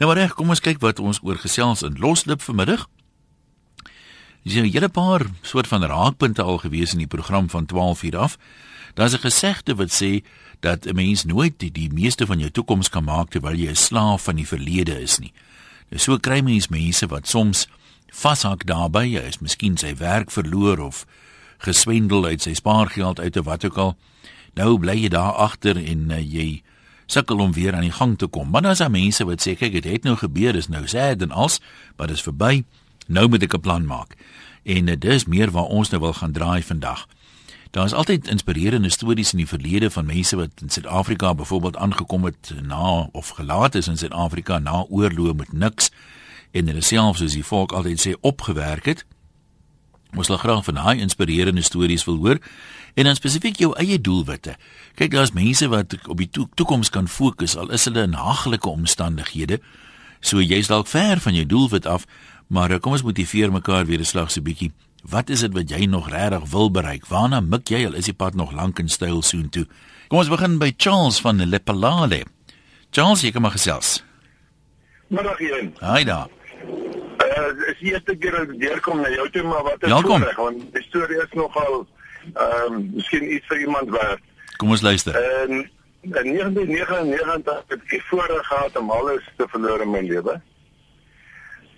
Nou maar reg, kom ons kyk wat ons oor gesels in Loslip vanmiddag. Dis 'n hele paar soort van raakpunte al gewees in die program van 12 uur af. Daar's 'n gesegde wat sê dat 'n mens nooit die, die meeste van jou toekoms kan maak terwyl jy 'n slaaf van die verlede is nie. Nou so kry mens mense wat soms vashak daarbey, hy is miskien sy werk verloor of geswendel uit sy spaargeld uit of wat ook al. Nou bly jy daar agter en uh, jy sukkel om weer aan die gang te kom. Maar daar's mense wat sê kyk, dit het nou gebeur, dis nou sad en als, maar dit is verby. Nou moet ek 'n plan maak. En uh, dis meer waar ons nou wil gaan draai vandag. Daar is altyd inspirerende stories in die verlede van mense wat in Suid-Afrika byvoorbeeld aangekom het na of gelaat is in Suid-Afrika na oorlog met niks en hulle self soos die volk altyd sê opgewerk het. Ons wil graag van daai inspirerende stories wil hoor en dan spesifiek jou eie doelwitte. Kyk, daar's mense wat op die to toekoms kan fokus al is hulle in haglike omstandighede. So jy's dalk ver van jou doelwit af, maar kom ons motiveer mekaar weer 'n slag so bietjie. Wat is dit wat jy nog regtig wil bereik? Waarna mik jy al is die pad nog lank en styl soontoe? Kom ons begin by Charles van Lepalale. Charles, jy kom maar gesels. Middag hier. Haai daar. Uh, is die eerste keer dat ek deurkom na jou toe, maar wat is voorreg, want die storie is nogal ehm um, miskien iets vir iemand werd. Kom ons luister. En in 1999 het ek die voorreg gehad om alles te verloor in my lewe.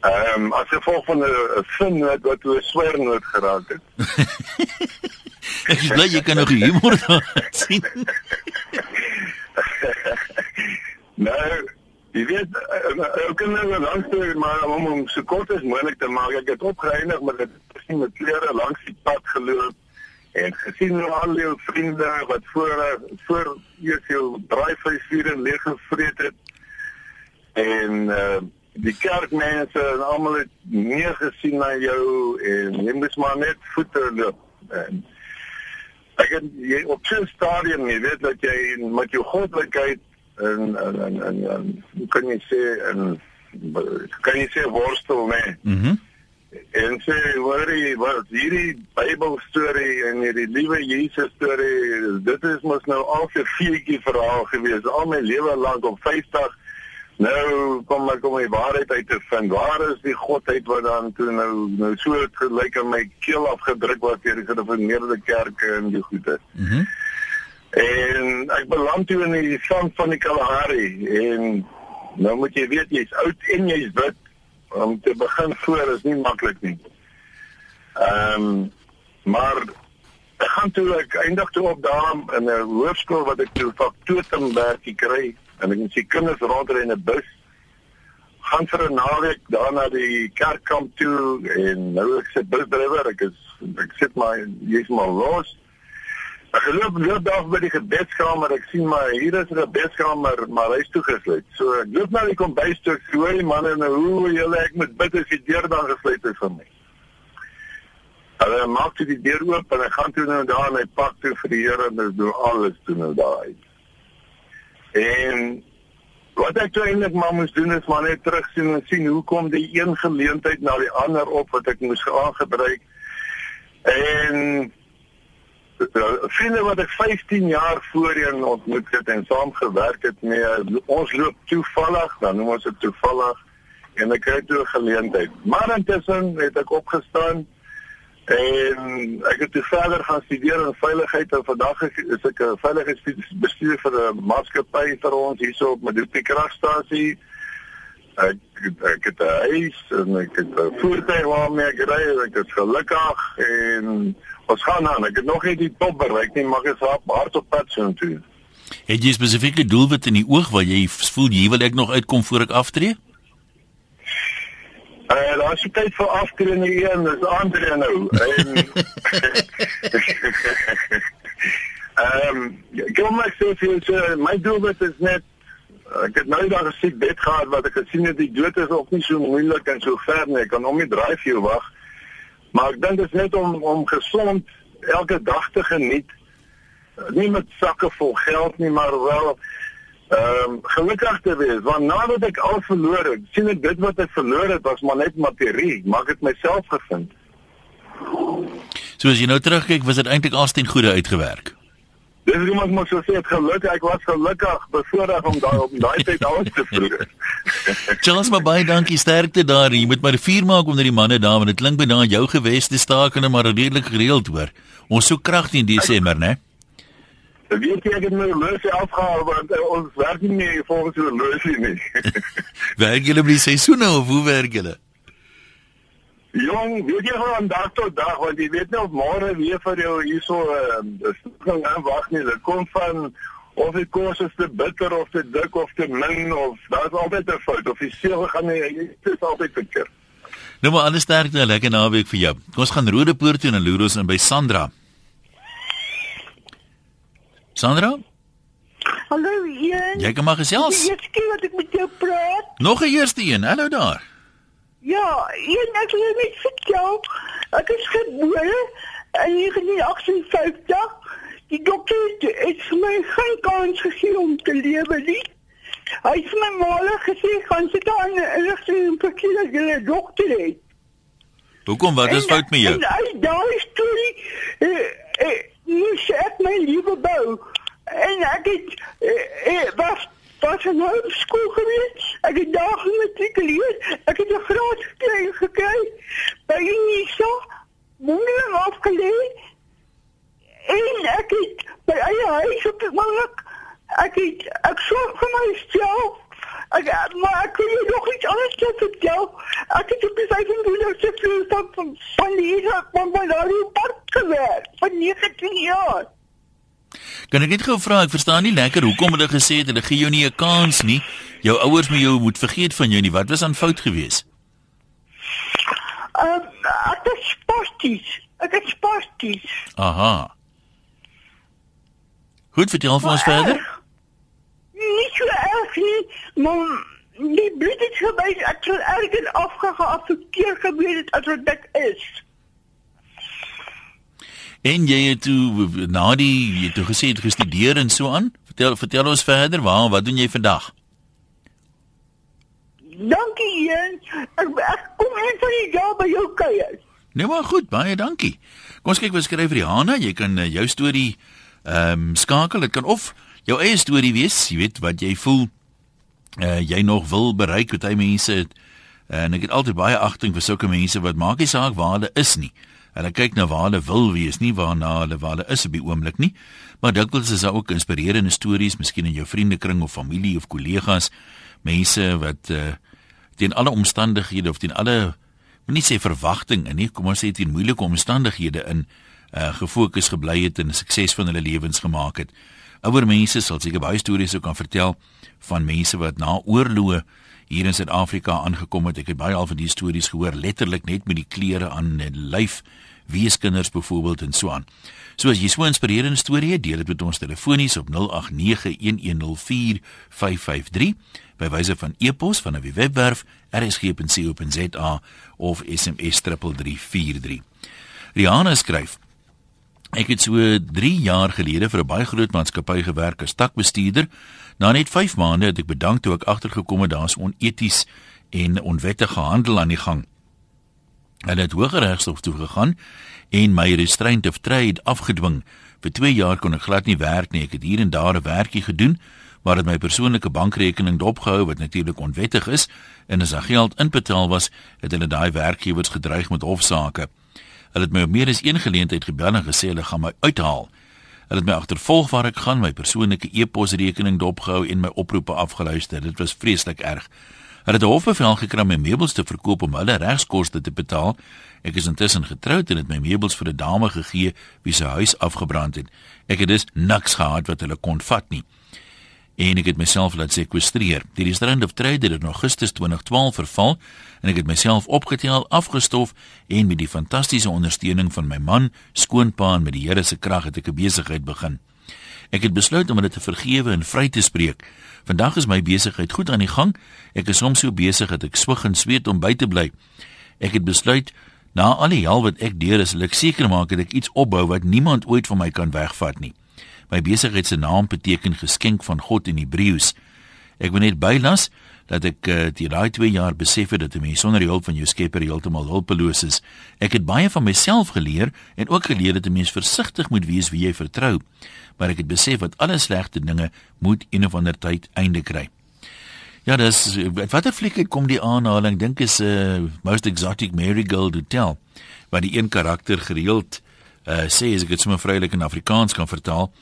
Ehm um, as gevolg van 'n vinnoot wat toe 'n swernoot geraak het. Ek is bly jy kan nog humor daar sien. nou, jy weet, ek kan nou langs toe maar om om so kort as moontlik te maak, ek het opgeëindig met dit sien met klere langs die pad geloop en gesien hoe al jou vriende wat voor voor eers jou draaivleisvuur leeg gevreet het. En uh, die kerkmense en almal het nie gesien na jou en jy moes maar net voete loop. En ek het jy op 'n stadium jy weet dat jy met jou goddelikheid en en en en, en kan jy sê en kan jy sê worstel nee. Mhm. Mm en sê hoorie wat hierdie Bybelstorie en hierdie liewe Jesus storie dit is mos nou al 'n feetjie verhaal gewees al my lewe lank op 50 nou kom ek om die waarheid uit te vind. Waar is die godheid wat dan toe nou nou so gelyk aan my keel afgedruk was deur die gereformeerde kerke en die goeie Mhm. Mm en ek beland toe in die sand van die Kalahari en nou moet jy weet jy's oud en jy's wit om te begin voor is nie maklik nie. Ehm um, maar ek gaan toe ek eindig toe op daar in 'n hoërskool wat ek toe faktotenwerkie kry en ek moet sien kinders rondry in 'n bus gaan vir 'n naweek daar na die kerkkamp toe en nou ek sit busdrywer ek is ek sit maar jy's maar los Ek loop loop daar by die gebedskamer. Ek sien maar hier is 'n gebedskamer, maar hy's toegesluit. So ek loop na die kombuis toe. Ek sê, "Hoerie manne, nou hoe julle ek moet bid as die deur dan gesluit is vir my." Hulle maak toe die deur oop en ek gaan toe nou daar en hy pak toe vir die Here en dis doen alles toe nou daar uit. En wat ek toe eintlik maar moes doen is maar net terugsien en sien hoe kom die een geleentheid na die ander op wat ek moes aangebruik. En uh, vriende wat ek 15 jaar voorheen ontmoet het en saam gewerk het mee, ons loop toevallig, dan noem ons dit toevallig en ek kry toe 'n geleentheid. Maar intussen het ek opgestaan en ek het toe verder gaan studeer in veiligheid en vandag is ek 'n veiligheidsbestuurder vir 'n maatskappy vir ons hierso op Medupi kragstasie. Ek ek het 'n huis en ek het 'n voertuig waarmee ek ry en ek is gelukkig en ons gaan aan. Ek het nog nie die top bereik nie, maar ek is hard op pad so toe. Het jy spesifieke doelwit in die oog waar jy voel jy wil ek nog uitkom voor ek aftree? Uh, daar is tyd vir aftree in die een, dis Andre nou. En Ehm, um, kom maar sê vir jou, so, my doelwit is net ek het nou daar gesien bed gehad wat ek gesien het die dood is ook nie so moeilik en so ver nie. Ek kan hom nie draai vir jou wag. Maar ek dink dit is net om om gesond elke dag te geniet. Nie met sakke vol geld nie, maar wel ehm um, gelukkig te wees. Want nadat ek al verloor het, sien ek dit wat ek verloor het was maar net materie, maar ek het myself gevind. So as jy nou terugkyk, was dit eintlik alsteen goeie uitgewerk. Dis iemand moet so sê, gelukkig ek was gelukkig bevoorreg om daai op daai tyd alles te vloer. Charles, maar baie dankie sterkte daar. Jy moet maar vuur maak onder die manne daar want dit klink by daai jou geweste stakende maar redelik gereeld hoor. Ons soek krag in Desember, né? Ek weet jy ek het my horlosie afgehaal want uh, ons werk nie meer volgens die horlosie nie. werk julle by die seisoene of hoe werk julle? Jong, weet jy van dag tot dag want jy weet nie of môre weer vir jou hierso uh gaan aan wag nie. Dit kom van of die kos is te bitter of te dik of te min of daar's altyd 'n fout of die seël gaan nie dit is altyd verkeerd. Nou maar alles sterkte 'n lekker naweek vir jou. Ons gaan Rodepoort toe en loer ons in by Sandra. Sandra? Hallo Ian. Jy kan maar gesels. Ek skiet wat ek met jou praat. Nog 'n eerste een. Hallo daar. Ja, ek wil net vertel. Ek is gebore in 1958. Die dokter het my geen kans gegee om te lewe nie. Hy het my maalig gesê gaan sit aan 'n rigting vir kinder jy 'n dokter het. Hoekom wat is fout met jou? En hy daai storie eh, eh, moes ek my lewe bou. En ek het eh, eh, was was in hoërskool gewees. Ek het daar gematrikuleer. Ek het 'n graad gekry gekry by Unisa. Mondeling afgelê. En ek het by eie huis op die oomblik ek het ek sorg vir myself. Ek maar ek jou nog iets anders te vertel. Ek het op die 25ste vloer van van die hier van my radio park gewerk vir 19 jaar. Kan ek net gou vra, ek verstaan nie lekker hoekom hulle gesê het hulle gee jou nie 'n kans nie. Jou ouers moet jou moet vergeet van jou nie. Wat was aan fout geweest? Ehm uh, ek is spasties. Ek is spasties. Aha. Goed, vertel vir ons verder. Nie so erg nie, maar die bloed het gebeur ek het ergens afgehaafkeer gebeur het as wat dit is. En jy het toe na die jy het toe gesê het gestudeer en so aan. Vertel vertel ons verder, waar wat doen jy vandag? Dankie Ian. Ek, ek kom in van die dag by jou kuier. Nee maar goed, baie dankie. Kom ons kyk wat skryf Rihanna. Jy kan uh, jou storie ehm um, skakel. Dit kan of jou eie storie wees, jy weet wat jy voel uh, jy nog wil bereik met hy mense het. En ek het altyd baie agting vir sulke mense wat maak nie saak waar hulle is nie. Hulle kyk na waar hulle wil wees, nie waarna hulle waar hulle is op die oomblik nie. Maar dikwels is daar ook inspirerende stories, miskien in jou vriendekring of familie of kollegas, mense wat uh, teen alle omstandighede of teen alle moet nie sê verwagting nie, kom ons sê teen moeilike omstandighede in uh, gefokus gebly het en sukses van hulle lewens gemaak het. Ouer mense sal seker baie stories ook kan vertel van mense wat na oorloë hier in Suid-Afrika aangekom het. Ek het baie al van die stories gehoor, letterlik net met die klere aan en lyf, weeskinders byvoorbeeld en so aan. So as jy so 'n inspirerende storie het, deel dit met ons telefonies op 0891104553 by wyse van e-pos van 'n webwerf rsg.co.za of SMS 3343. Rihanna skryf Ek het so 3 jaar gelede vir 'n baie groot maatskappy gewerk as takbestuurder. Na net 5 maande het ek bedank toe ek agtergekom het daar's oneties en onwettige handel aan die gang. Hulle het Hooggeregshof toe gegaan en my restraint of trade afgedwing. Vir 2 jaar kon ek glad nie werk nie. Ek het hier en daar 'n werkie gedoen, maar dit my persoonlike bankrekening dopgehou wat natuurlik onwettig is en as daar geld inbetaal was, het hulle daai werkgewers gedreig met hofsaake. Hulle het my op meer as een geleentheid gebel en gesê hulle gaan my uithaal. Hulle het my agtervolg waar ek gaan, my persoonlike e-posrekening dopgehou en my oproepe afgeluister. Dit was vreeslik erg. Hulle het 'n hofbevel gekry om my meubels te verkoop om hulle regskoste te betaal. Ek is intussen getroud en het my meubels vir 'n dame gegee wie se huis afgebrand het. Ek het dus niks gehad wat hulle kon vat nie en ek het myself laat sekwestreer. Die restaurant of trade het in Augustus 2012 verval en ek het myself opgetel, afgestof en met die fantastiese ondersteuning van my man, skoonpa en met die Here se krag het ek 'n besigheid begin. Ek het besluit om dit te vergewe en vry te spreek. Vandag is my besigheid goed aan die gang. Ek is soms so besig dat ek swig en sweet om by te bly. Ek het besluit na al die hel wat ek deur is, wil ek seker maak dat ek iets opbou wat niemand ooit van my kan wegvat nie. My besigheid se naam beteken geskenk van God in Hebreëus. Ek wil net bylas dat ek uh, die daai 2 jaar besef het dat 'n mens sonder die hulp van jou Skepper heeltemal hulpeloos is. Ek het baie van myself geleer en ook geleer dat 'n mens versigtig moet wees wie jy vertrou. Maar ek het besef dat alle slegte dinge moet een of ander tyd einde kry. Ja, dis watter fliek kom die aanhaling dink is 'n uh, most exotic marigold hotel waar die een karakter gereeld uh, sê as ek dit sommer vrylik in Afrikaans kan vertaal.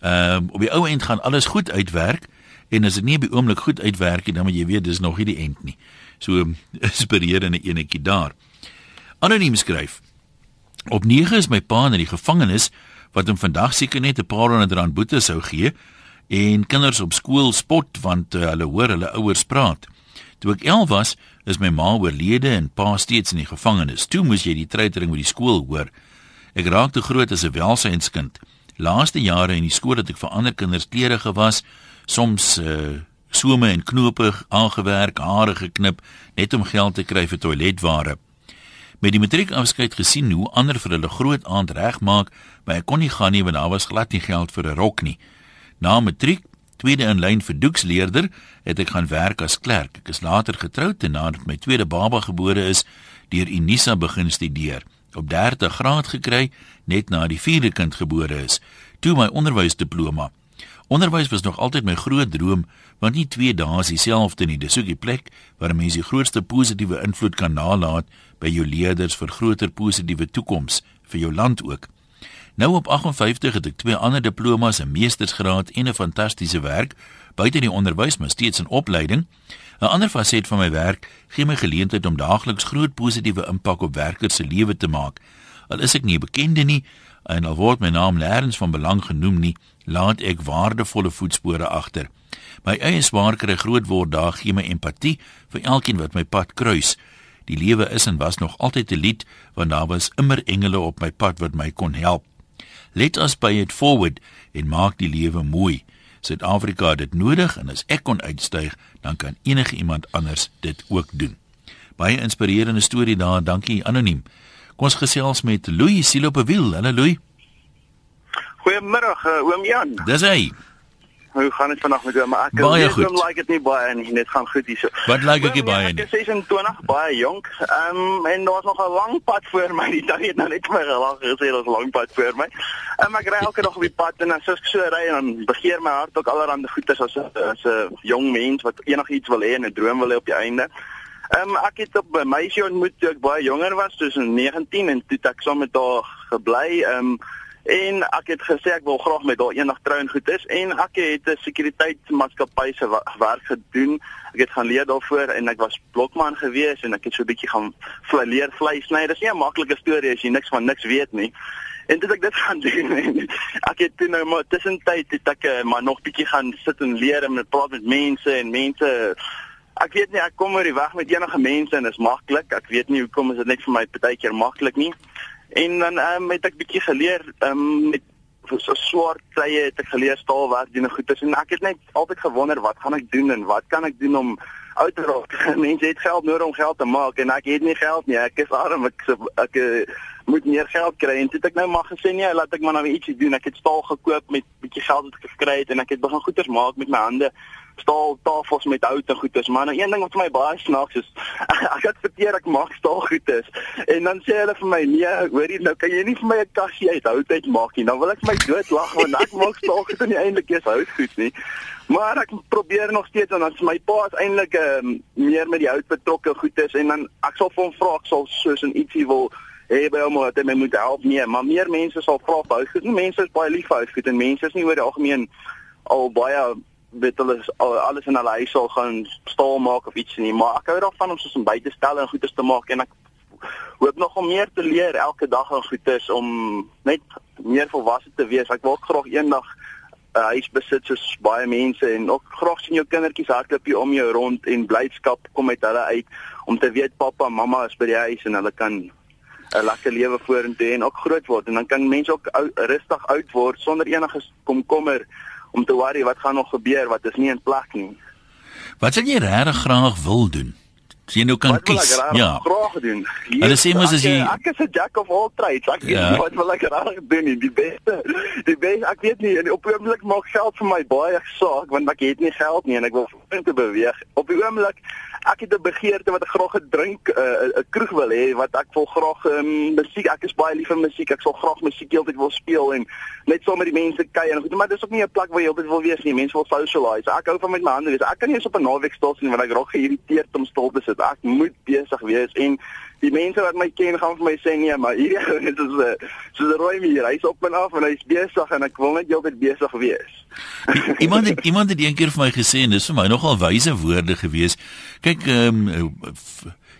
Ehm uh, op die ou end gaan alles goed uitwerk en as dit nie die oomblik goed uitwerk nie, dan moet jy weet dis nog nie die end nie. So inspirerende enetjie daar. Anoniem skryf. Op 9 is my pa in die gevangenis wat hom vandag seker net 'n paar honderd rand boete sou gee en kinders op skool spot want uh, hulle hoor hulle ouers praat. Toe ek 11 was, is my ma oorlede en pa steeds in die gevangenis. Toe moes jy die treitering met die skool hoor. Ek raak te groot as 'n welsynskind. Laaste jare in die skool het ek vir ander kinders klere gewas, soms uh some en knope aangewerk, hare geknip net om geld te kry vir toiletware. Met die matriekafskeid gesien hoe ander vir hulle groot aand regmaak, maar ek kon nie gaan nie want daar was glad nie geld vir 'n rok nie. Na matriek, tweede in lyn vir doeksleerder, het ek gaan werk as klerk. Ek is later getroud en nadat my tweede baba gebore is, deur Unisa begin studeer op 30 graad gekry net na die vierde kind gebore is. Toe my onderwysdiploma. Onderwys was nog altyd my groot droom, want nie twee dae is dieselfde nie. Dis ook die plek waar mense die grootste positiewe invloed kan nalat by jou leerders vir groter positiewe toekoms vir jou land ook. Nou op 58 het ek twee ander diplomas, 'n meestersgraad en 'n fantastiese werk buite die onderwys, maar steeds in opleiding. 'n Ander faset van my werk gee my geleentheid om daagliks groot positiewe impak op werkers se lewe te maak. Al is ek nie bekende nie en al word my naam nêrens van belang genoem nie, laat ek waardevolle voetspore agter. My eie swaar kry groot word daar gee my empatie vir elkeen wat my pad kruis. Die lewe is en was nog altyd 'n lied want daar was immer engele op my pad wat my kon help. Let us pay it forward en maak die lewe mooi. Suid-Afrika het dit nodig en as ek kon uitstyg, dan kan enige iemand anders dit ook doen. Baie inspirerende storie daar, dankie anoniem. Kom ons gesels met Louis Silopewiel. Hallo Louis. Goeiemôre, uh, oom Jan. Dis hy. Hoe gaan dit vandag met jou? Maar ek baie weet goed. like dit nie baie nie. Dit gaan goed hierso. Wat like ek nie baie nie? Ek is 26, baie jonk. Ehm um, en daar was nog 'n lang pad voor my. Die dag het nou net vir my gelag gesê daar's 'n lang pad voor my. En ek ry elke dag op die pad en as ek so ry en dan begeer my hart ook allerlei goeders as 'n as 'n jong mens wat enigiets wil hê en 'n droom wil hê op die einde. Ehm um, ek het op 'n meisie ontmoet toe ek baie jonger was, tussen 19 en toe ek saam met haar gebly. Ehm um, en ek het gesê ek wil graag met haar eendag trou en goed is en ek het 'n sekuriteitsmaatskappy se werk gedoen. Ek het gaan leer daarvoor en ek was blokman gewees en ek het so 'n bietjie gaan vle leer vleis sny. Dis nie 'n maklike storie as jy niks van niks weet nie. En dit ek dit gaan doen. en ek het toe nou maar tussentyd het ek eh, maar nog bietjie gaan sit en leer en praat met mense en mense Ek weet nie ek kom oor die weg met enige mense en dit is maklik. Ek weet nie hoekom is dit net vir my partykeer maklik nie. En dan um, het ek bietjie geleer um, met so swart tye het ek geleer staalwerk doen en goeders en ek het net altyd gewonder wat gaan ek doen en wat kan ek doen om oud te raak. Mense het geld nodig om geld te maak en ek het nie geld nie. Ek is arm. Ek ek, ek eh, moet meer geld kry en het ek nou maar gesê nee, laat ek maar nou ietsie doen. Ek het staal gekoop met bietjie geld wat ek gekry het en ek het begin goeders maak met my hande staal tafels met hout en goeders maar nou een ding wat vir my baie snaaks is ek adverteer ek maak staal goeders en dan sê hulle vir my nee hoorie nou kan jy nie vir my 'n kassie uit hout uit maak nie dan wil ek my dood lag want ek maak staal goed en eintlik is hout goed nie. Maar ek probeer nog steeds en dan is my pa is eintlik um, meer met die hout betrokke goeders en dan ek sal vir hom vra ek sal soos 'n ietsie wil by hom dat hy my moet help nee maar meer mense sal vra vir hout goed mense is baie lief vir hout goed en mense is nie oor die algemeen al baie weet hulle al- alles in hulle huis sal gaan staal maak of iets nie, maar ek hou daarvan om soos 'n buite stel en goeders te maak en ek hoop nog om meer te leer elke dag en goeders om net meer volwasse te wees. Ek wil ook graag eendag 'n huis besit soos baie mense en ook graag sien jou kindertjies hardloop hier om jou rond en blydskap kom uit hulle uit om te weet pappa en mamma is by die huis en hulle kan 'n lekker lewe vorentoe en ook groot word en dan kan mense ook ou, rustig oud word sonder enige komkommer om te worry wat gaan nog gebeur wat is nie in plek nie. Wat sal jy regtig graag wil doen? As jy nou kan wat wil kies. ek rarig Ja. graag doen? Hier, Hulle sê mos as ek, jy- ek is 'n jack of all trades. Ek weet Ja. wat wil ek rarig doen nie. Die beste die beste ek weet nie en op die oomblik maak geld vir my baie saak want ek het nie geld nie en ek wil vorentoe beweeg. Op die oomblik ek het 'n begeerte wat ek graag 'n drink 'n uh, kroeg wil hê wat ek wil graag um, musiek ek is baie lief vir musiek. Ek sal graag musiek heeltyd wil speel en net saam met die mense kuier en goed, maar dis ook nie 'n plek waar jy heeltyd wil wees nie. Mense wil socialize. Ek hou van met my hande wees. Ek kan nie eens op 'n naweek stil sien want ek raak geïrriteerd om stil te sit. Ek moet besig wees en die mense wat my ken gaan vir my sê nee, maar hierdie ou is soos 'n soos 'n rooi mier. Hy's op en af en hy's besig en ek wil net heeltyd besig wees. Iemand het iemand het eendag vir my gesê en dis vir my nogal wyse woorde gewees. Kyk, ehm um,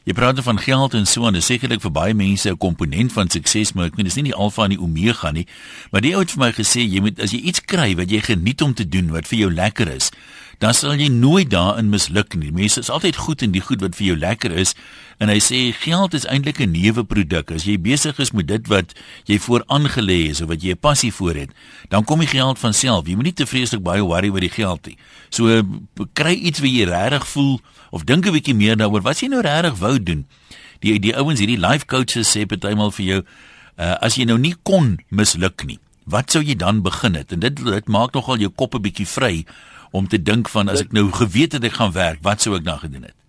jy praat van geld en so en dis sekerlik vir baie mense 'n komponent van sukses, maar ek meen dis nie die alfa en die omega nie. Maar die ou het vir my gesê jy moet as jy iets kry wat jy geniet om te doen wat vir jou lekker is, dan sal jy nooit daarin misluk nie. Mense is altyd goed in die goed wat vir jou lekker is en hy sê geld is eintlik 'n neuweproduk. As jy besig is met dit wat jy voor aangelê is of wat jy 'n passie voor het, dan kom die geld van self. Jy moenie te vreeslik baie worry oor die geld nie. So kry iets wat jy regtig voel of dink 'n bietjie meer daaroor wat jy nou regtig wou doen. Die die ouens hierdie life coaches sê partymal vir jou uh, as jy nou nie kon misluk nie. Wat sou jy dan begin het? En dit dit maak nogal jou kop 'n bietjie vry om te dink van as ek nou geweet het ek gaan werk, wat sou ek dan gedoen het?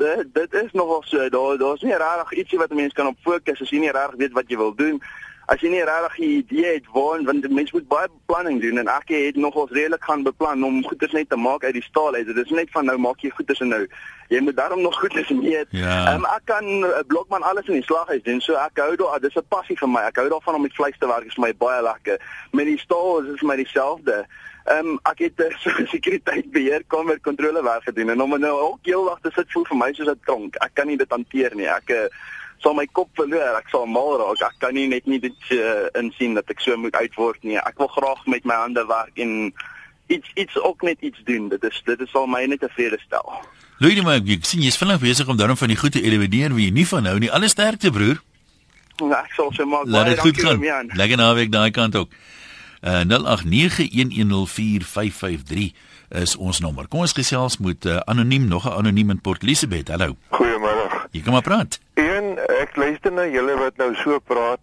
Dit dit is nogal so. Daar daar's nie regtig ietsie wat 'n mens kan op fokus as jy nie regtig weet wat jy wil doen. As jy nie regtig 'n idee het waar want mense moet baie beplanning doen en ek het nogals redelik gaan beplan om goeders net te maak uit die staal uit. Dit is net van nou maak jy goeders en nou jy moet daarom nog goeders meet. Ja. Um, ek kan 'n blokman alles in die slaghuis doen. So ek hou daar dis 'n passie vir my. Ek hou daarvan om met vleis te werk. Dit is vir my baie lekker. Met die staal is dit vir my dieselfde. Ehm um, ek het 'n so sekuriteit kamer kontrole werk gedoen en om nou ook heeldag te sit voel vir my soos 'n tronk. Ek kan nie dit hanteer nie. Ek uh, sal my kop verloor. Ek sal mal raak. Ek kan nie net nie dit uh, insien dat ek so moet uitword nie. Ek wil graag met my hande werk en iets iets ook net iets doen. Dit is dit is al my net tevrede stel. Louis, maar ek sien jy's vinnig besig om daarom van die goed te elimineer wie jy nie van hou nie. Alle sterkte broer. Ja, ek sal so maak. Laat Baie dit goed dankie, gaan. Lekker naweek daai kant ook. Uh 0891104553 is ons nommer. Kom ons gesels met uh, anoniem nog 'n anoniem in Port Elizabeth. Hallo. Goeiemôre. Jy kom maar praat. Een, ek luister na julle wat nou so praat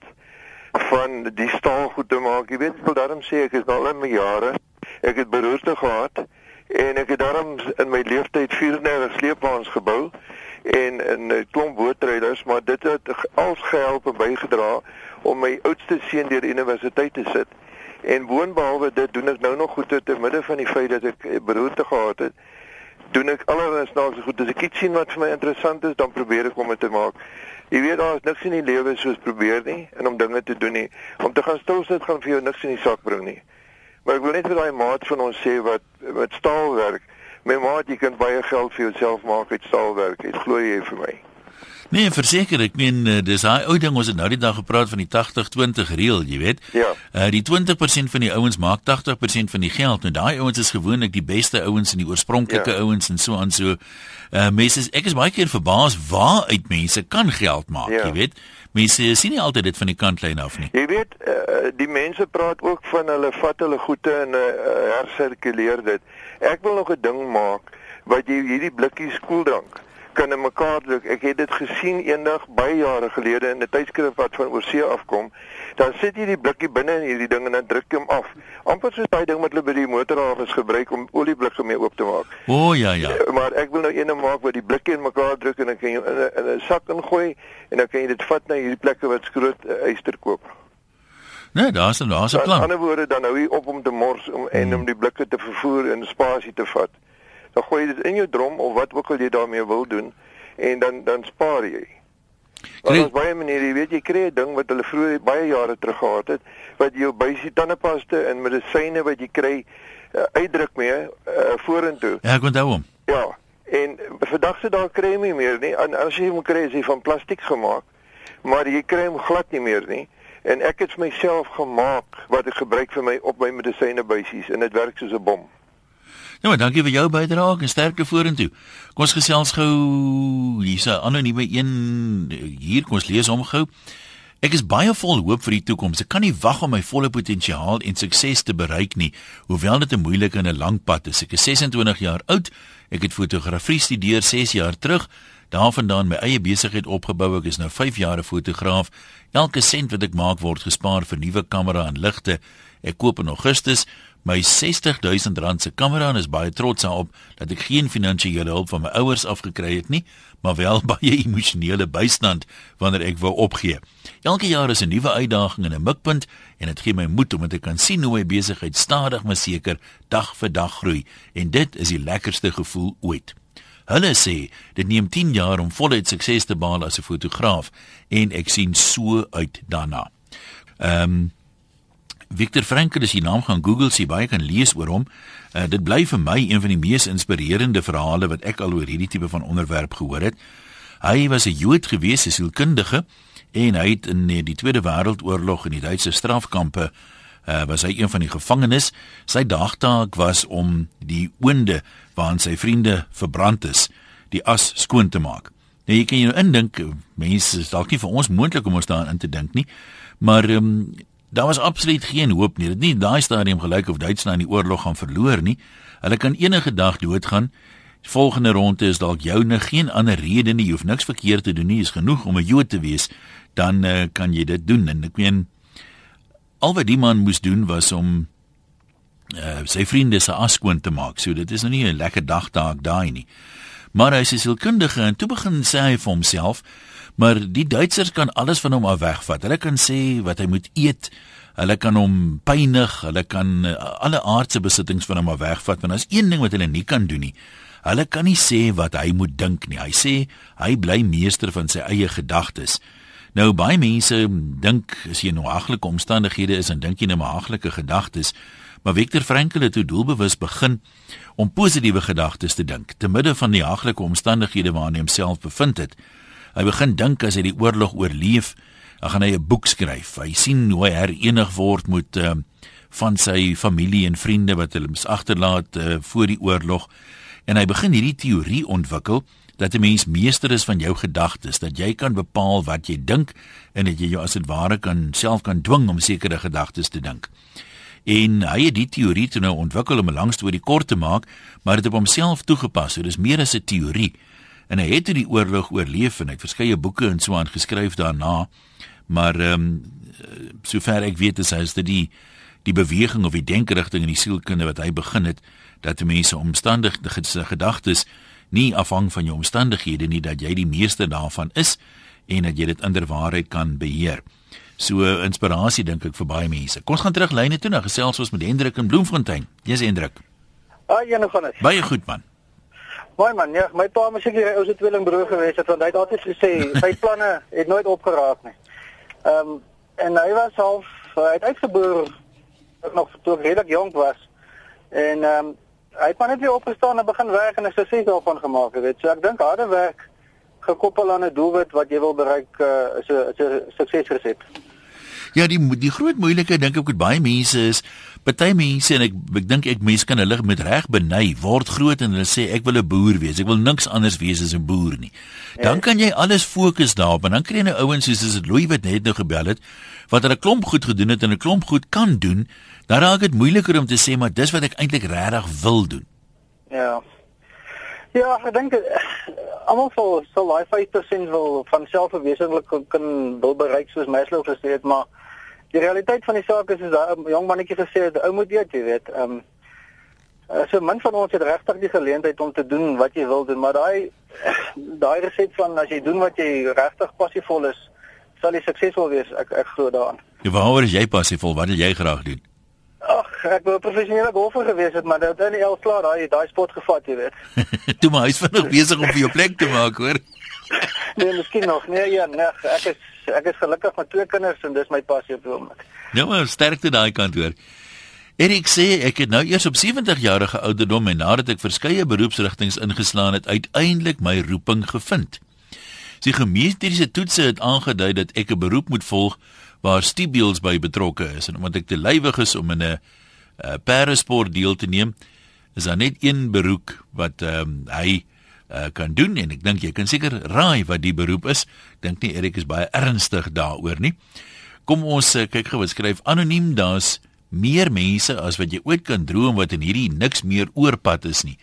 van die staal goed te maak. Jy weet, ek wil daarom sê ek is nou al in my jare. Ek het beroerte gehad en ek het daarom in my lewenstyd 34 sleepwaens gebou en 'n klomp bootrydders, maar dit het als gehelp en bygedra om my oudste seun deur universiteit te sit. En boonbehalwe dit doen ek nou nog goed te midde van die feit dat ek beroerte gehad het doen ek allerlei snaakse goed. As ek iets sien wat vir my interessant is, dan probeer ek om dit te maak. Jy weet daar is niks in die lewe soos probeer nie en om dinge te doen nie. Om te gaan stil sit gaan vir jou niks in die sak bring nie. Maar ek wil net vir daai maat van ons sê wat met staalwerk. My maat, jy kan baie geld vir jouself maak uit staalwerk. Dit glo jy vir my. Nee, verseker, ek meen uh, dis daai ou ding ons het nou die dag gepraat van die 80-20 reël, jy weet. Ja. Uh die 20% van die ouens maak 80% van die geld. Nou daai ouens is gewoonlik die beste ouens en die oorspronklike Ja. ouens en so aan so. Uh mense is, ek is baie keer verbaas waar uit mense kan geld maak, Ja. jy weet. Mense sien nie altyd dit van die kantlyn af nie. Jy weet, uh, die mense praat ook van hulle vat hulle goede en uh, hersirkuleer dit. Ek wil nog 'n ding maak wat jy hierdie blikkies koeldrank kan in mekaar druk. Ek het dit gesien eendag baie jare gelede in 'n tydskrif wat van oorsee afkom. Dan sit jy die blikkie binne in hierdie ding en dan druk jy hom af. Amper soos daai ding wat hulle by die motorhawens gebruik om olieblikke mee oop te maak. O oh, ja ja. Uh, Maar ek wil nou eene maak wat die blikkie in mekaar druk en dan kan jy in 'n sak ingooi en dan kan jy dit vat na hierdie plekke wat skroot uh, yster koop. Nee, daar's 'n daar's 'n Aan plan. ander woorde dan hou jy op om te mors om en om die blikke te vervoer en spasie te vat. Dan gooi jy dit in jou drom of wat ook al jy daarmee wil doen en dan dan spaar jy. Kry- daar's baie maniere, jy weet jy kry 'n ding wat hulle vroeër baie jare terug gehad het wat jou bysie tandepaste en medisyne wat jy kry uh, uitdruk mee uh, vorentoe. Ja, ek onthou hom. Ja. En vandag se daar kry jy nie meer nie. En as jy hom kry is hy van plastiek gemaak, maar jy kry hom glad nie meer nie. En ek het myself gemaak wat ek gebruik vir my op my medisynebuisies en dit werk soos 'n bom. Nou, maar dankie vir jou bydrae en sterkte vorentoe. Kom ons gesels gou hier's 'n anonieme een hier kom ons lees hom gou. Ek is baie vol hoop vir die toekoms. Ek kan nie wag om my volle potensiaal en sukses te bereik nie, hoewel dit 'n moeilike en 'n lang pad is. Ek is 26 jaar oud. Ek het fotografie studeer 6 jaar terug. daarvandaan my eie besigheid opgebou. Ek is nou 5 jaar 'n fotograaf. Elke sent wat ek maak word gespaar vir nuwe kamera en ligte. Ek koop in Augustus my 60000 rand se kamera en is baie trots daarop dat ek geen finansiële hulp van my ouers afgekry het nie, maar wel baie emosionele bystand wanneer ek wou opgee. Elke jaar is 'n nuwe uitdaging en 'n mikpunt en dit gee my moed om te kan sien hoe my besigheid stadig maar seker dag vir dag groei en dit is die lekkerste gevoel ooit. Hulle sê dit neem 10 jaar om voluit sukses te behaal as 'n fotograaf en ek sien so uit daarna. Ehm um, Victor Frankl as jy naam gaan Google sien baie kan lees oor hom. Uh, dit bly vir my een van die mees inspirerende verhale wat ek al oor hierdie tipe van onderwerp gehoor het. Hy was 'n Jood gewees, 'n sielkundige en hy het in die Tweede Wêreldoorlog in die Duitse strafkampe uh, was hy een van die gevangenes. Sy dagtaak was om die oonde waarin sy vriende verbrand is, die as skoon te maak. Nou jy kan jou indink, mense is dalk nie vir ons moontlik om ons daarin te dink nie, maar um, Daar was absoluut geen hoop nie. Dit nie daai stadium gelyk of Duitsland in die oorlog gaan verloor nie. Hulle kan enige dag doodgaan. Volgende ronde is dalk joune geen ander rede nie. Jy hoef niks verkeerd te doen nie. Is genoeg om 'n Jood te wees, dan uh, kan jy dit doen. En ek meen al wat die man moes doen was om uh, sy vriende se askoon te maak. So dit is nou nie 'n lekker dag daag daai nie. Maar hy is sielkundige en toe begin sê hy vir homself maar die Duitsers kan alles van hom af wegvat. Hulle kan sê wat hy moet eet. Hulle kan hom pynig, hulle kan uh, alle aardse besittings van hom af wegvat, want daar's een ding wat hulle nie kan doen nie. Hulle kan nie sê wat hy moet dink nie. Hy sê hy bly meester van sy eie gedagtes. Nou baie mense dink as jy in haglike omstandighede is en dink jy net maar haglike gedagtes, maar Viktor Frankl het toe doelbewus begin om positiewe gedagtes te dink te midde van die haglike omstandighede waarin hy homself bevind het. Hy begin dink as hy die oorlog oorleef, dan gaan hy 'n boek skryf. Hy sien hoe hy herenig word met uh, van sy familie en vriende wat hulle agterlaat uh, voor die oorlog en hy begin hierdie teorie ontwikkel dat 'n mens meester is van jou gedagtes, dat jy kan bepaal wat jy dink en dat jy jou as dit ware kan self kan dwing om sekere gedagtes te dink. En hy het die teorie toe nou ontwikkel om 'n lang storie kort te maak, maar dit op homself toegepas. So dis meer as 'n teorie en hy het die oorlog oorleef en hy het verskeie boeke en so aan geskryf daarna. Maar ehm um, sover ek weet is hy is dit die die beweging of die denkerigting in die sielkunde wat hy begin het dat mense omstandighede gedagtes nie afhang van jou omstandighede nie dat jy die meeste daarvan is en dat jy dit inderwaarheid kan beheer. So inspirasie dink ek vir baie mense. Kom ons gaan terug lyne toe na gesels ons met Hendrik in Bloemfontein. Jy's Hendrik. Ah, jy nog gaan dit. Baie goed man. Mooi man, ja, my pa was seker hy ou se tweelingbroer gewees het want hy het altyd gesê sy planne het nooit opgeraak nie. Ehm um, en hy was half hy het uitgeboor nog toe hy redelik jonk was. En ehm um, hy het maar net weer opgestaan en begin werk en 'n sukses daarvan gemaak, jy weet. So ek dink harde werk gekoppel aan 'n doelwit wat jy wil bereik uh, is 'n suksesresep. Ja, die die groot moeilikheid dink ek met baie mense is Party mense en ek ek dink ek mense kan hulle met reg beny word groot en hulle sê ek wil 'n boer wees. Ek wil niks anders wees as 'n boer nie. Dan ja. kan jy alles fokus daarop en dan kry jy nou ouens soos as dit Louis wat net nou gebel het wat hulle klomp goed gedoen het en 'n klomp goed kan doen. Dan raak dit moeiliker om te sê maar dis wat ek eintlik regtig wil doen. Ja. Ja, ek dink eh, almal sal sal daai 5% wil van selfverwesenlik kan wil bereik soos Maslow gesê het, maar die realiteit van die saak is is daai jong mannetjie gesê het ou moet weet jy weet ehm um, so min van ons het regtig die geleentheid om te doen wat jy wil doen maar daai daai resept van as jy doen wat jy regtig passievol is sal jy suksesvol wees ek ek glo daaraan ja waaroor is jy passievol wat wil jy graag doen Ag, ek wou professionele golfer gewees het, maar dit het nie al klaar daai daai sport gevat, jy weet. Toe maar hy's vinnig besig om vir jou plek te maak, hoor. nee, miskien nog. Nee, ja, nee, ek is ek is gelukkig met twee kinders en dis my passie op oomblik. Ja, maar sterkte daai kant hoor. Erik sê ek het nou eers op 70 jarige ouderdom en nadat ek verskeie beroepsrigtinge ingeslaan het, uiteindelik my roeping gevind. Die gemeestriese toetse het aangedui dat ek 'n beroep moet volg waar stibiels by betrokke is en omdat ek te lywig is om in 'n uh, paresport deel te neem, is daar net een beroep wat ehm um, hy uh, kan doen en ek dink jy kan seker raai wat die beroep is. Dink nie Erik is baie ernstig daaroor nie. Kom ons uh, kyk gou wat skryf anoniem daar's meer mense as wat jy ooit kan droom wat in hierdie niks meer oorpad is nie.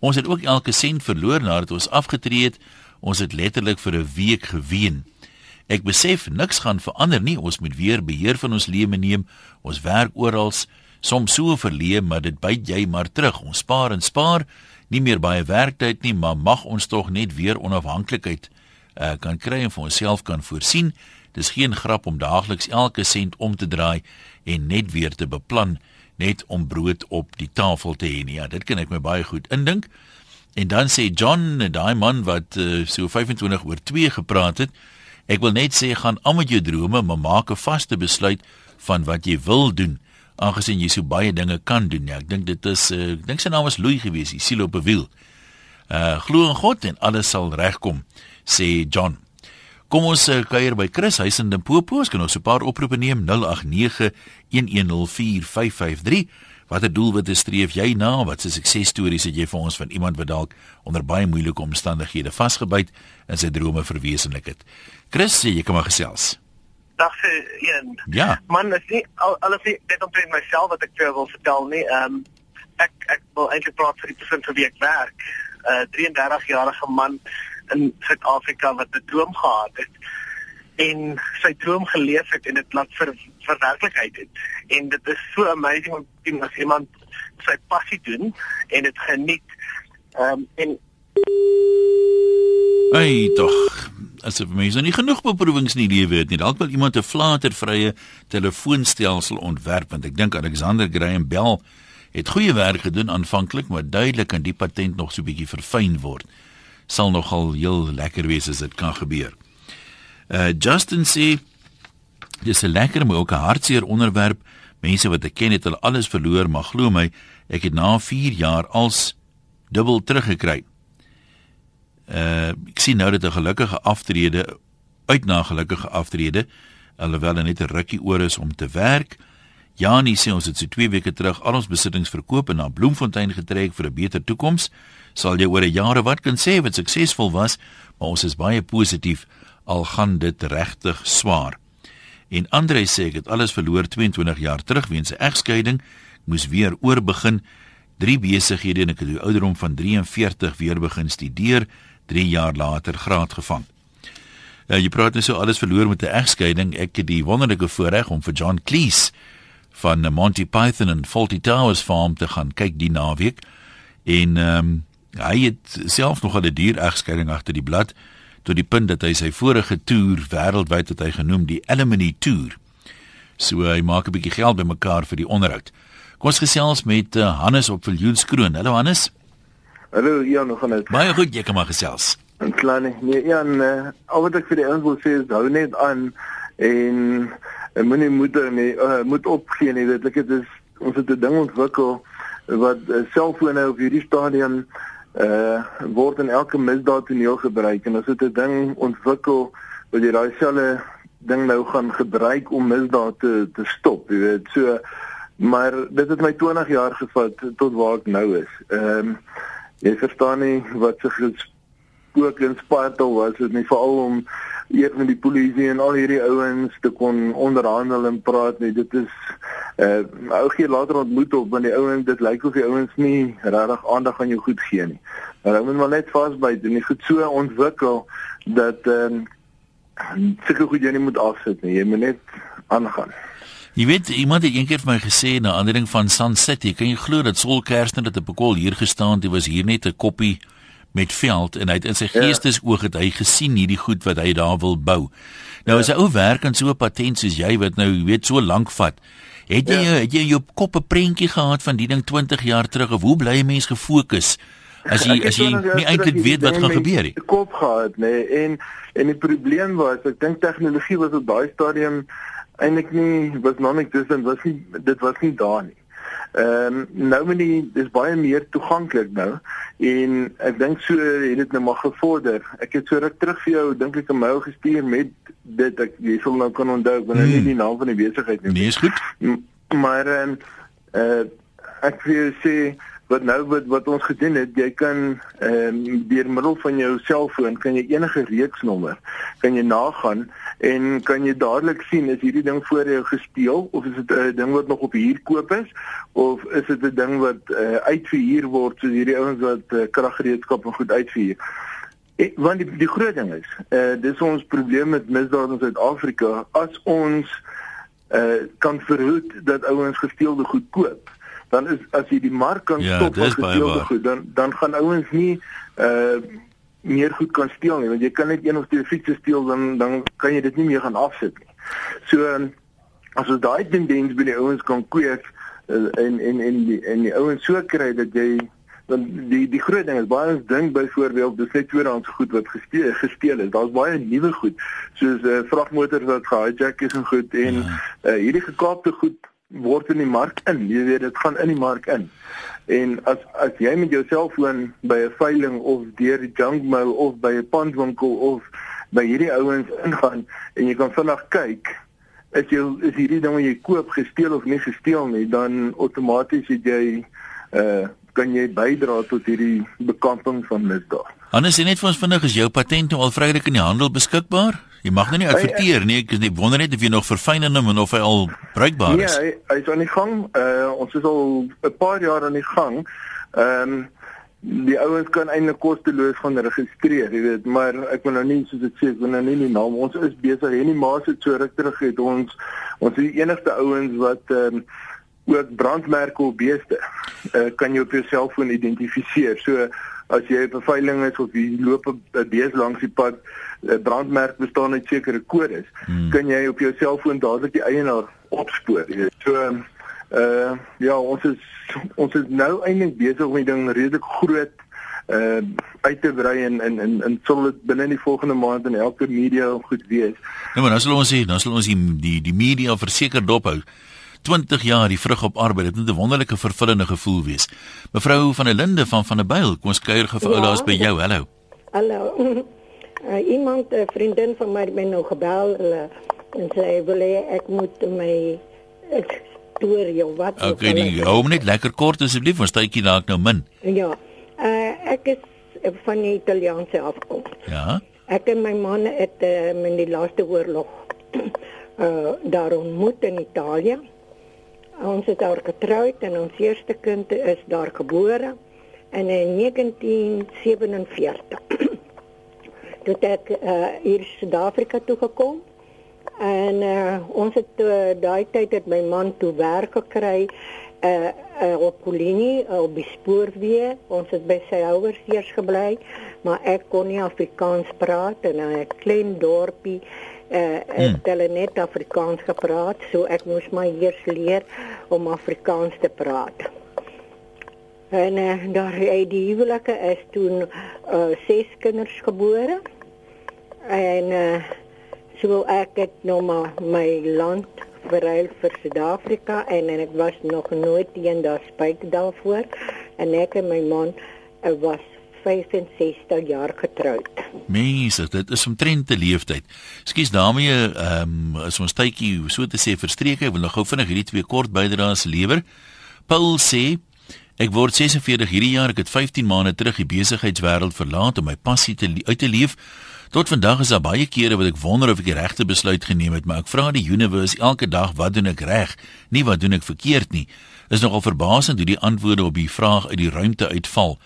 Ons het ook elke sent verloor nadat ons afgetree het. Ons het letterlik vir 'n week geween. Ek besef niks gaan verander nie. Ons moet weer beheer van ons lewe neem. Ons werk oral, soms so verleë, maar dit byt jy maar terug. Ons spaar en spaar, nie meer baie werktyd nie, maar mag ons tog net weer onafhanklikheid uh, kan kry en vir onsself kan voorsien. Dis geen grap om daagliks elke sent om te draai en net weer te beplan net om brood op die tafel te hê nie. Ja, dit kan ek my baie goed indink. En dan sê John, daai man wat uh, so 25 oor 2 gepraat het, ek wil net sê gaan aan met jou drome, maar maak 'n vaste besluit van wat jy wil doen aangesien jy so baie dinge kan doen. Ja, ek dink dit is uh, ek dink sy naam was Louis gewees, die siel op 'n wiel. Uh glo in God en alles sal regkom, sê John. Kom ons uh, kuier by Chris huis in Limpopo. Ons kan ons 'n paar oproepe neem 0891104553. Watter doelwitte streef jy na? Wat se suksesstories het jy vir ons van iemand wat dalk onder baie moeilike omstandighede vasgebyt en sy drome verwesenlik het? Chris, jy kan maar gesels dag se een. Ja. Man, is nie al, alles nie net omtrent myself wat ek vir wil vertel nie. Ehm um, ek ek wil eintlik praat vir die persoon vir wie ek werk. 'n uh, 33 jarige man in Suid-Afrika wat 'n droom gehad het en sy droom geleef het en dit laat vir vir werklikheid het. En dit is so amazing om te sien as iemand sy passie doen en dit geniet. Ehm um, en Ai tog, asof mense nie genoeg beproewings in die lewe het nie. Dalk wil iemand 'n flatervrye telefoonstelsel ontwerp want ek dink Alexander Graham Bell het goeie werk gedoen aanvanklik, maar duidelik kan die patent nog so 'n bietjie verfyn word. Sal nogal heel lekker wees as dit kan gebeur. Uh Justin sê dis 'n lekker maar ook 'n hartseer onderwerp. Mense wat ek ken het al alles verloor, maar glo my, ek het na 4 jaar als dubbel teruggekry. Uh ek sien nou dat 'n gelukkige aftrede uit na gelukkige aftrede alhoewel hy net 'n rukkie oor is om te werk. Janie sê ons het so 2 weke terug al ons besittings verkoop en na Bloemfontein getrek vir 'n beter toekoms. Sal jy oor 'n jare wat kan sê wat suksesvol was, maar ons is baie positief al gaan dit regtig swaar. En Andre sê ek het alles verloor 22 jaar terug weens 'n egskeiding, moes weer oorbegin, drie besighede en ek het die ouderdom van 43 weer begin studeer. 3 jaar later graad gevang. Ja, jy praat net so alles verloor met 'n egskeiding. Ek het die wonderlike voorreg om vir John Cleese van Monty Python en Fawlty Towers farm te gaan kyk die naweek. En ehm um, hy het self nog 'n duur egskeiding agter die blad tot die punt dat hy sy vorige toer wêreldwyd het hy genoem die Alimony Tour. So hy maak 'n bietjie geld bymekaar vir die onderhoud. Kom ons gesels met uh, Hannes op Viljoenskroon. Hallo Hannes. Hallo, ja, nog aan dit. Baie goed, jy kan maar gesels. En nie. Nee, ja, uh, al wat ek vir die ouens wil sê is hou net aan en en moenie moet nie uh, moet opgee nie. Dit ek dit is ons het 'n ding ontwikkel wat uh, selfone op hierdie stadium uh word in elke misdaad toneel gebruik en ons het 'n ding ontwikkel wat jy daai selfe ding nou gaan gebruik om misdaad te te stop, jy weet. So maar dit het my 20 jaar gevat tot waar ek nou is. Ehm um, jy verstaan nie wat se gespook en spartel was dit nie veral om eers met die polisie en al hierdie ouens te kon onderhandel en praat nie. Dit is uh ou gee later ontmoet op want die ouens dit lyk of die ouens nie regtig aandag aan jou goed gee nie. Maar ou moet maar net vasbyt en jy goed so ontwikkel dat ehm um, seker goed jy nie moet afsit nie. Jy moet net aangaan Jy weet, iemand het eendag vir my gesê na ander ding van Sunset, jy kan jy glo dat Sol Kersner het op 'n kol hier gestaan, dit was hier net 'n koppie met veld en hy het in sy ja. geestesoog het hy gesien hierdie goed wat hy daar wil bou. Nou ja. as 'n ou werk aan so 'n patent soos jy wat nou weet so lank vat, het jy ja. het jy jou kop 'n prentjie gehad van die ding 20 jaar terug of hoe bly 'n mens gefokus? As jy as jy nie eintlik weet wat gaan gebeur nie. Het kop gehad, nê, nee, en en die probleem was, ek dink tegnologie was op daai stadium eintlik nie was nog nie dis en was nie dit was nie daar nie. Ehm um, nou moet jy dis baie meer toeganklik nou en ek dink so het dit nou maar gevorder. Ek het so ruk terug vir jou dink ek 'n mail gestuur met dit ek jy sal nou kan onthou wanneer hmm. nie die naam van die besigheid nie. Nee, is goed. Maar ehm uh, ek wil sê wat nou wat wat ons gedoen het, jy kan ehm um, deur middel van jou selfoon kan jy enige reeksnommer kan jy nagaan en kan jy dadelik sien is hierdie ding voor jou gesteel of is dit 'n ding wat nog op huurkoop is of is dit 'n ding wat uh, uitverhuur word soos hierdie ouens wat uh, kraggereedskap en goed uitverhuur. Ek, want die die groot ding is, eh uh, dis ons probleem met misdaad in Suid-Afrika as ons eh uh, kan verhoed dat ouens gesteelde goed koop. Dan is as jy die mark kan Ja, stop van baie gesteelde waar. goed, dan dan gaan ouens nie eh uh, meer goed kan steel nie, want jy kan net een of twee fietses steel dan dan kan jy dit nie meer gaan afsit nie. So um, as ons daai tendens by die ouens kan kweek uh, en en en die en die ouens so kry dat jy want die die groot ding is baie ons dink byvoorbeeld dis net tweedehands goed wat gesteel gesteel is. Daar's baie nuwe goed soos uh, vragmotors wat gehijack is en goed en Ja. uh, hierdie gekaapte goed word in die mark in. Jy weet dit gaan in die mark in. En as as jy met jou selfoon by 'n veiling of deur die junk mail of by 'n pandwinkel of by hierdie ouens ingaan en jy kan vinnig kyk is jy is hierdie ding wat jy koop gesteel of nie gesteel nie, dan outomaties het jy uh kan jy bydra tot hierdie bekamping van misdaad. Anders sê net vir ons vinnig is jou patent nou al vrylik in die handel beskikbaar? Jy mag nou nie adverteer nie. Ek is net wonder net of jy nog verfyn hom en of hy al bruikbaar Nee, is. hy, hy is aan die gang. Uh ons is al 'n paar jaar aan die gang. Ehm die ouens kan eintlik kosteloos gaan registreer, jy weet, maar ek wil nou nie soos ek sê, ek wil nou nie die naam. Ons is besig. Henny Maas het so ruk terug het ons ons is die enigste ouens wat ehm ook brandmerke op beeste uh, kan jy op jou selfoon identifiseer. So as jy op 'n veiling is of jy loop 'n bees langs die pad, 'n brandmerk bestaan uit sekere kodes, hmm. kan jy op jou selfoon dadelik die eienaar opspoor. So uh ja, ons is ons is nou eintlik besig om die ding redelik groot uh uit te brei en en en, en sal dit binne die volgende maand in elke media goed wees. Nou maar dan sal ons sê, dan sal ons die die, die media verseker dophou. 20 jaar die vrug op arbeid, dit moet 'n wonderlike vervullende gevoel wees. Mevrou van der Linde van van der Byl, kom ons kuier gou vir Ja. oulaas by jou. Hallo. Hallo. Uh, iemand, 'n vriendin van my het my nou gebel uh, en sê wil hê ek moet my ek storie of wat Okay, ek- hou hom net lekker kort asseblief, want tydjie dalk nou min. Ja. Uh, ek is uh, van die Italiaanse afkoms. Ja. Ek en my man het uh, in die laaste oorlog uh, daar ontmoet in Italië. Ons het daar getroud en ons eerste kind is daar gebore in 1947. Toe ek uh, hier Suid-Afrika toe gekom en uh, ons het uh, daai tyd het my man toe werk gekry uh, uh, op Polinie uh, op die spoorweë. Ons het by sy ouers eers gebly, maar ek kon nie Afrikaans praat en in 'n klein dorpie uh, het hulle net Afrikaans gepraat, so ek moes maar eers leer om Afrikaans te praat. En uh, daar uit die huwelike is toen uh, ses kinders gebore. En uh, so ek het nou maar my land verruil vir Suid-Afrika en, en ek was nog nooit eendag spyt daarvoor en ek en my man uh, was 65 jaar getroud. Mense, dit is omtrent te leeftyd. Ekskuus daarmee, ehm um, is ons tydjie so te sê verstreek. Ek wil nog gou vinnig hierdie twee kort bydraes lewer. Paul sê Ek word 46 hierdie jaar. Ek het 15 maande terug die besigheidswêreld verlaat om my passie te uit te leef. Tot vandag is daar baie kere wat ek wonder of ek die regte besluit geneem het, maar ek vra die universe elke dag, wat doen ek reg? Nie wat doen ek verkeerd nie. Is nogal verbasend hoe die antwoorde op die vraag uit die ruimte uitval.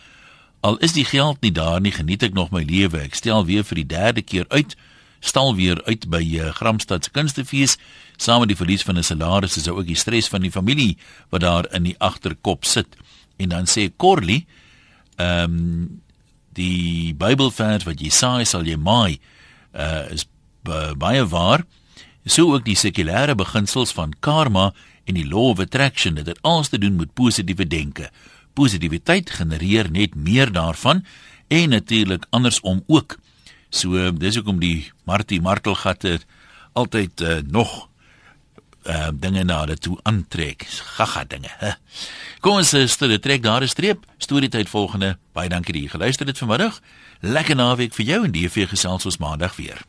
Al is die geld nie daar nie, geniet ek nog my lewe. Ek stel weer vir die derde keer uit, stal weer uit by uh, Gramstad se kunstefees. Saam met die verlies van 'n salaris is ook die stres van die familie wat daar in die agterkop sit. En dan sê Corley, ehm um, die Bybelvers wat jy saai sal jy maai, uh, is uh, baie waar. So ook die sekulêre beginsels van karma en die law of attraction dit het alles te doen met positiewe denke. Positiwiteit genereer net meer daarvan en natuurlik andersom ook. So dis hoekom die Martie Martelgatte altyd uh, nog uh dinge na dit toe aantrek. Gaga dinge. Hè. Kom ons uh, stuur trek daar 'n streep. Storietyd volgende. Baie dankie dat jy geluister het vanmiddag. Lekker naweek vir jou en die weer gesels ons maandag weer.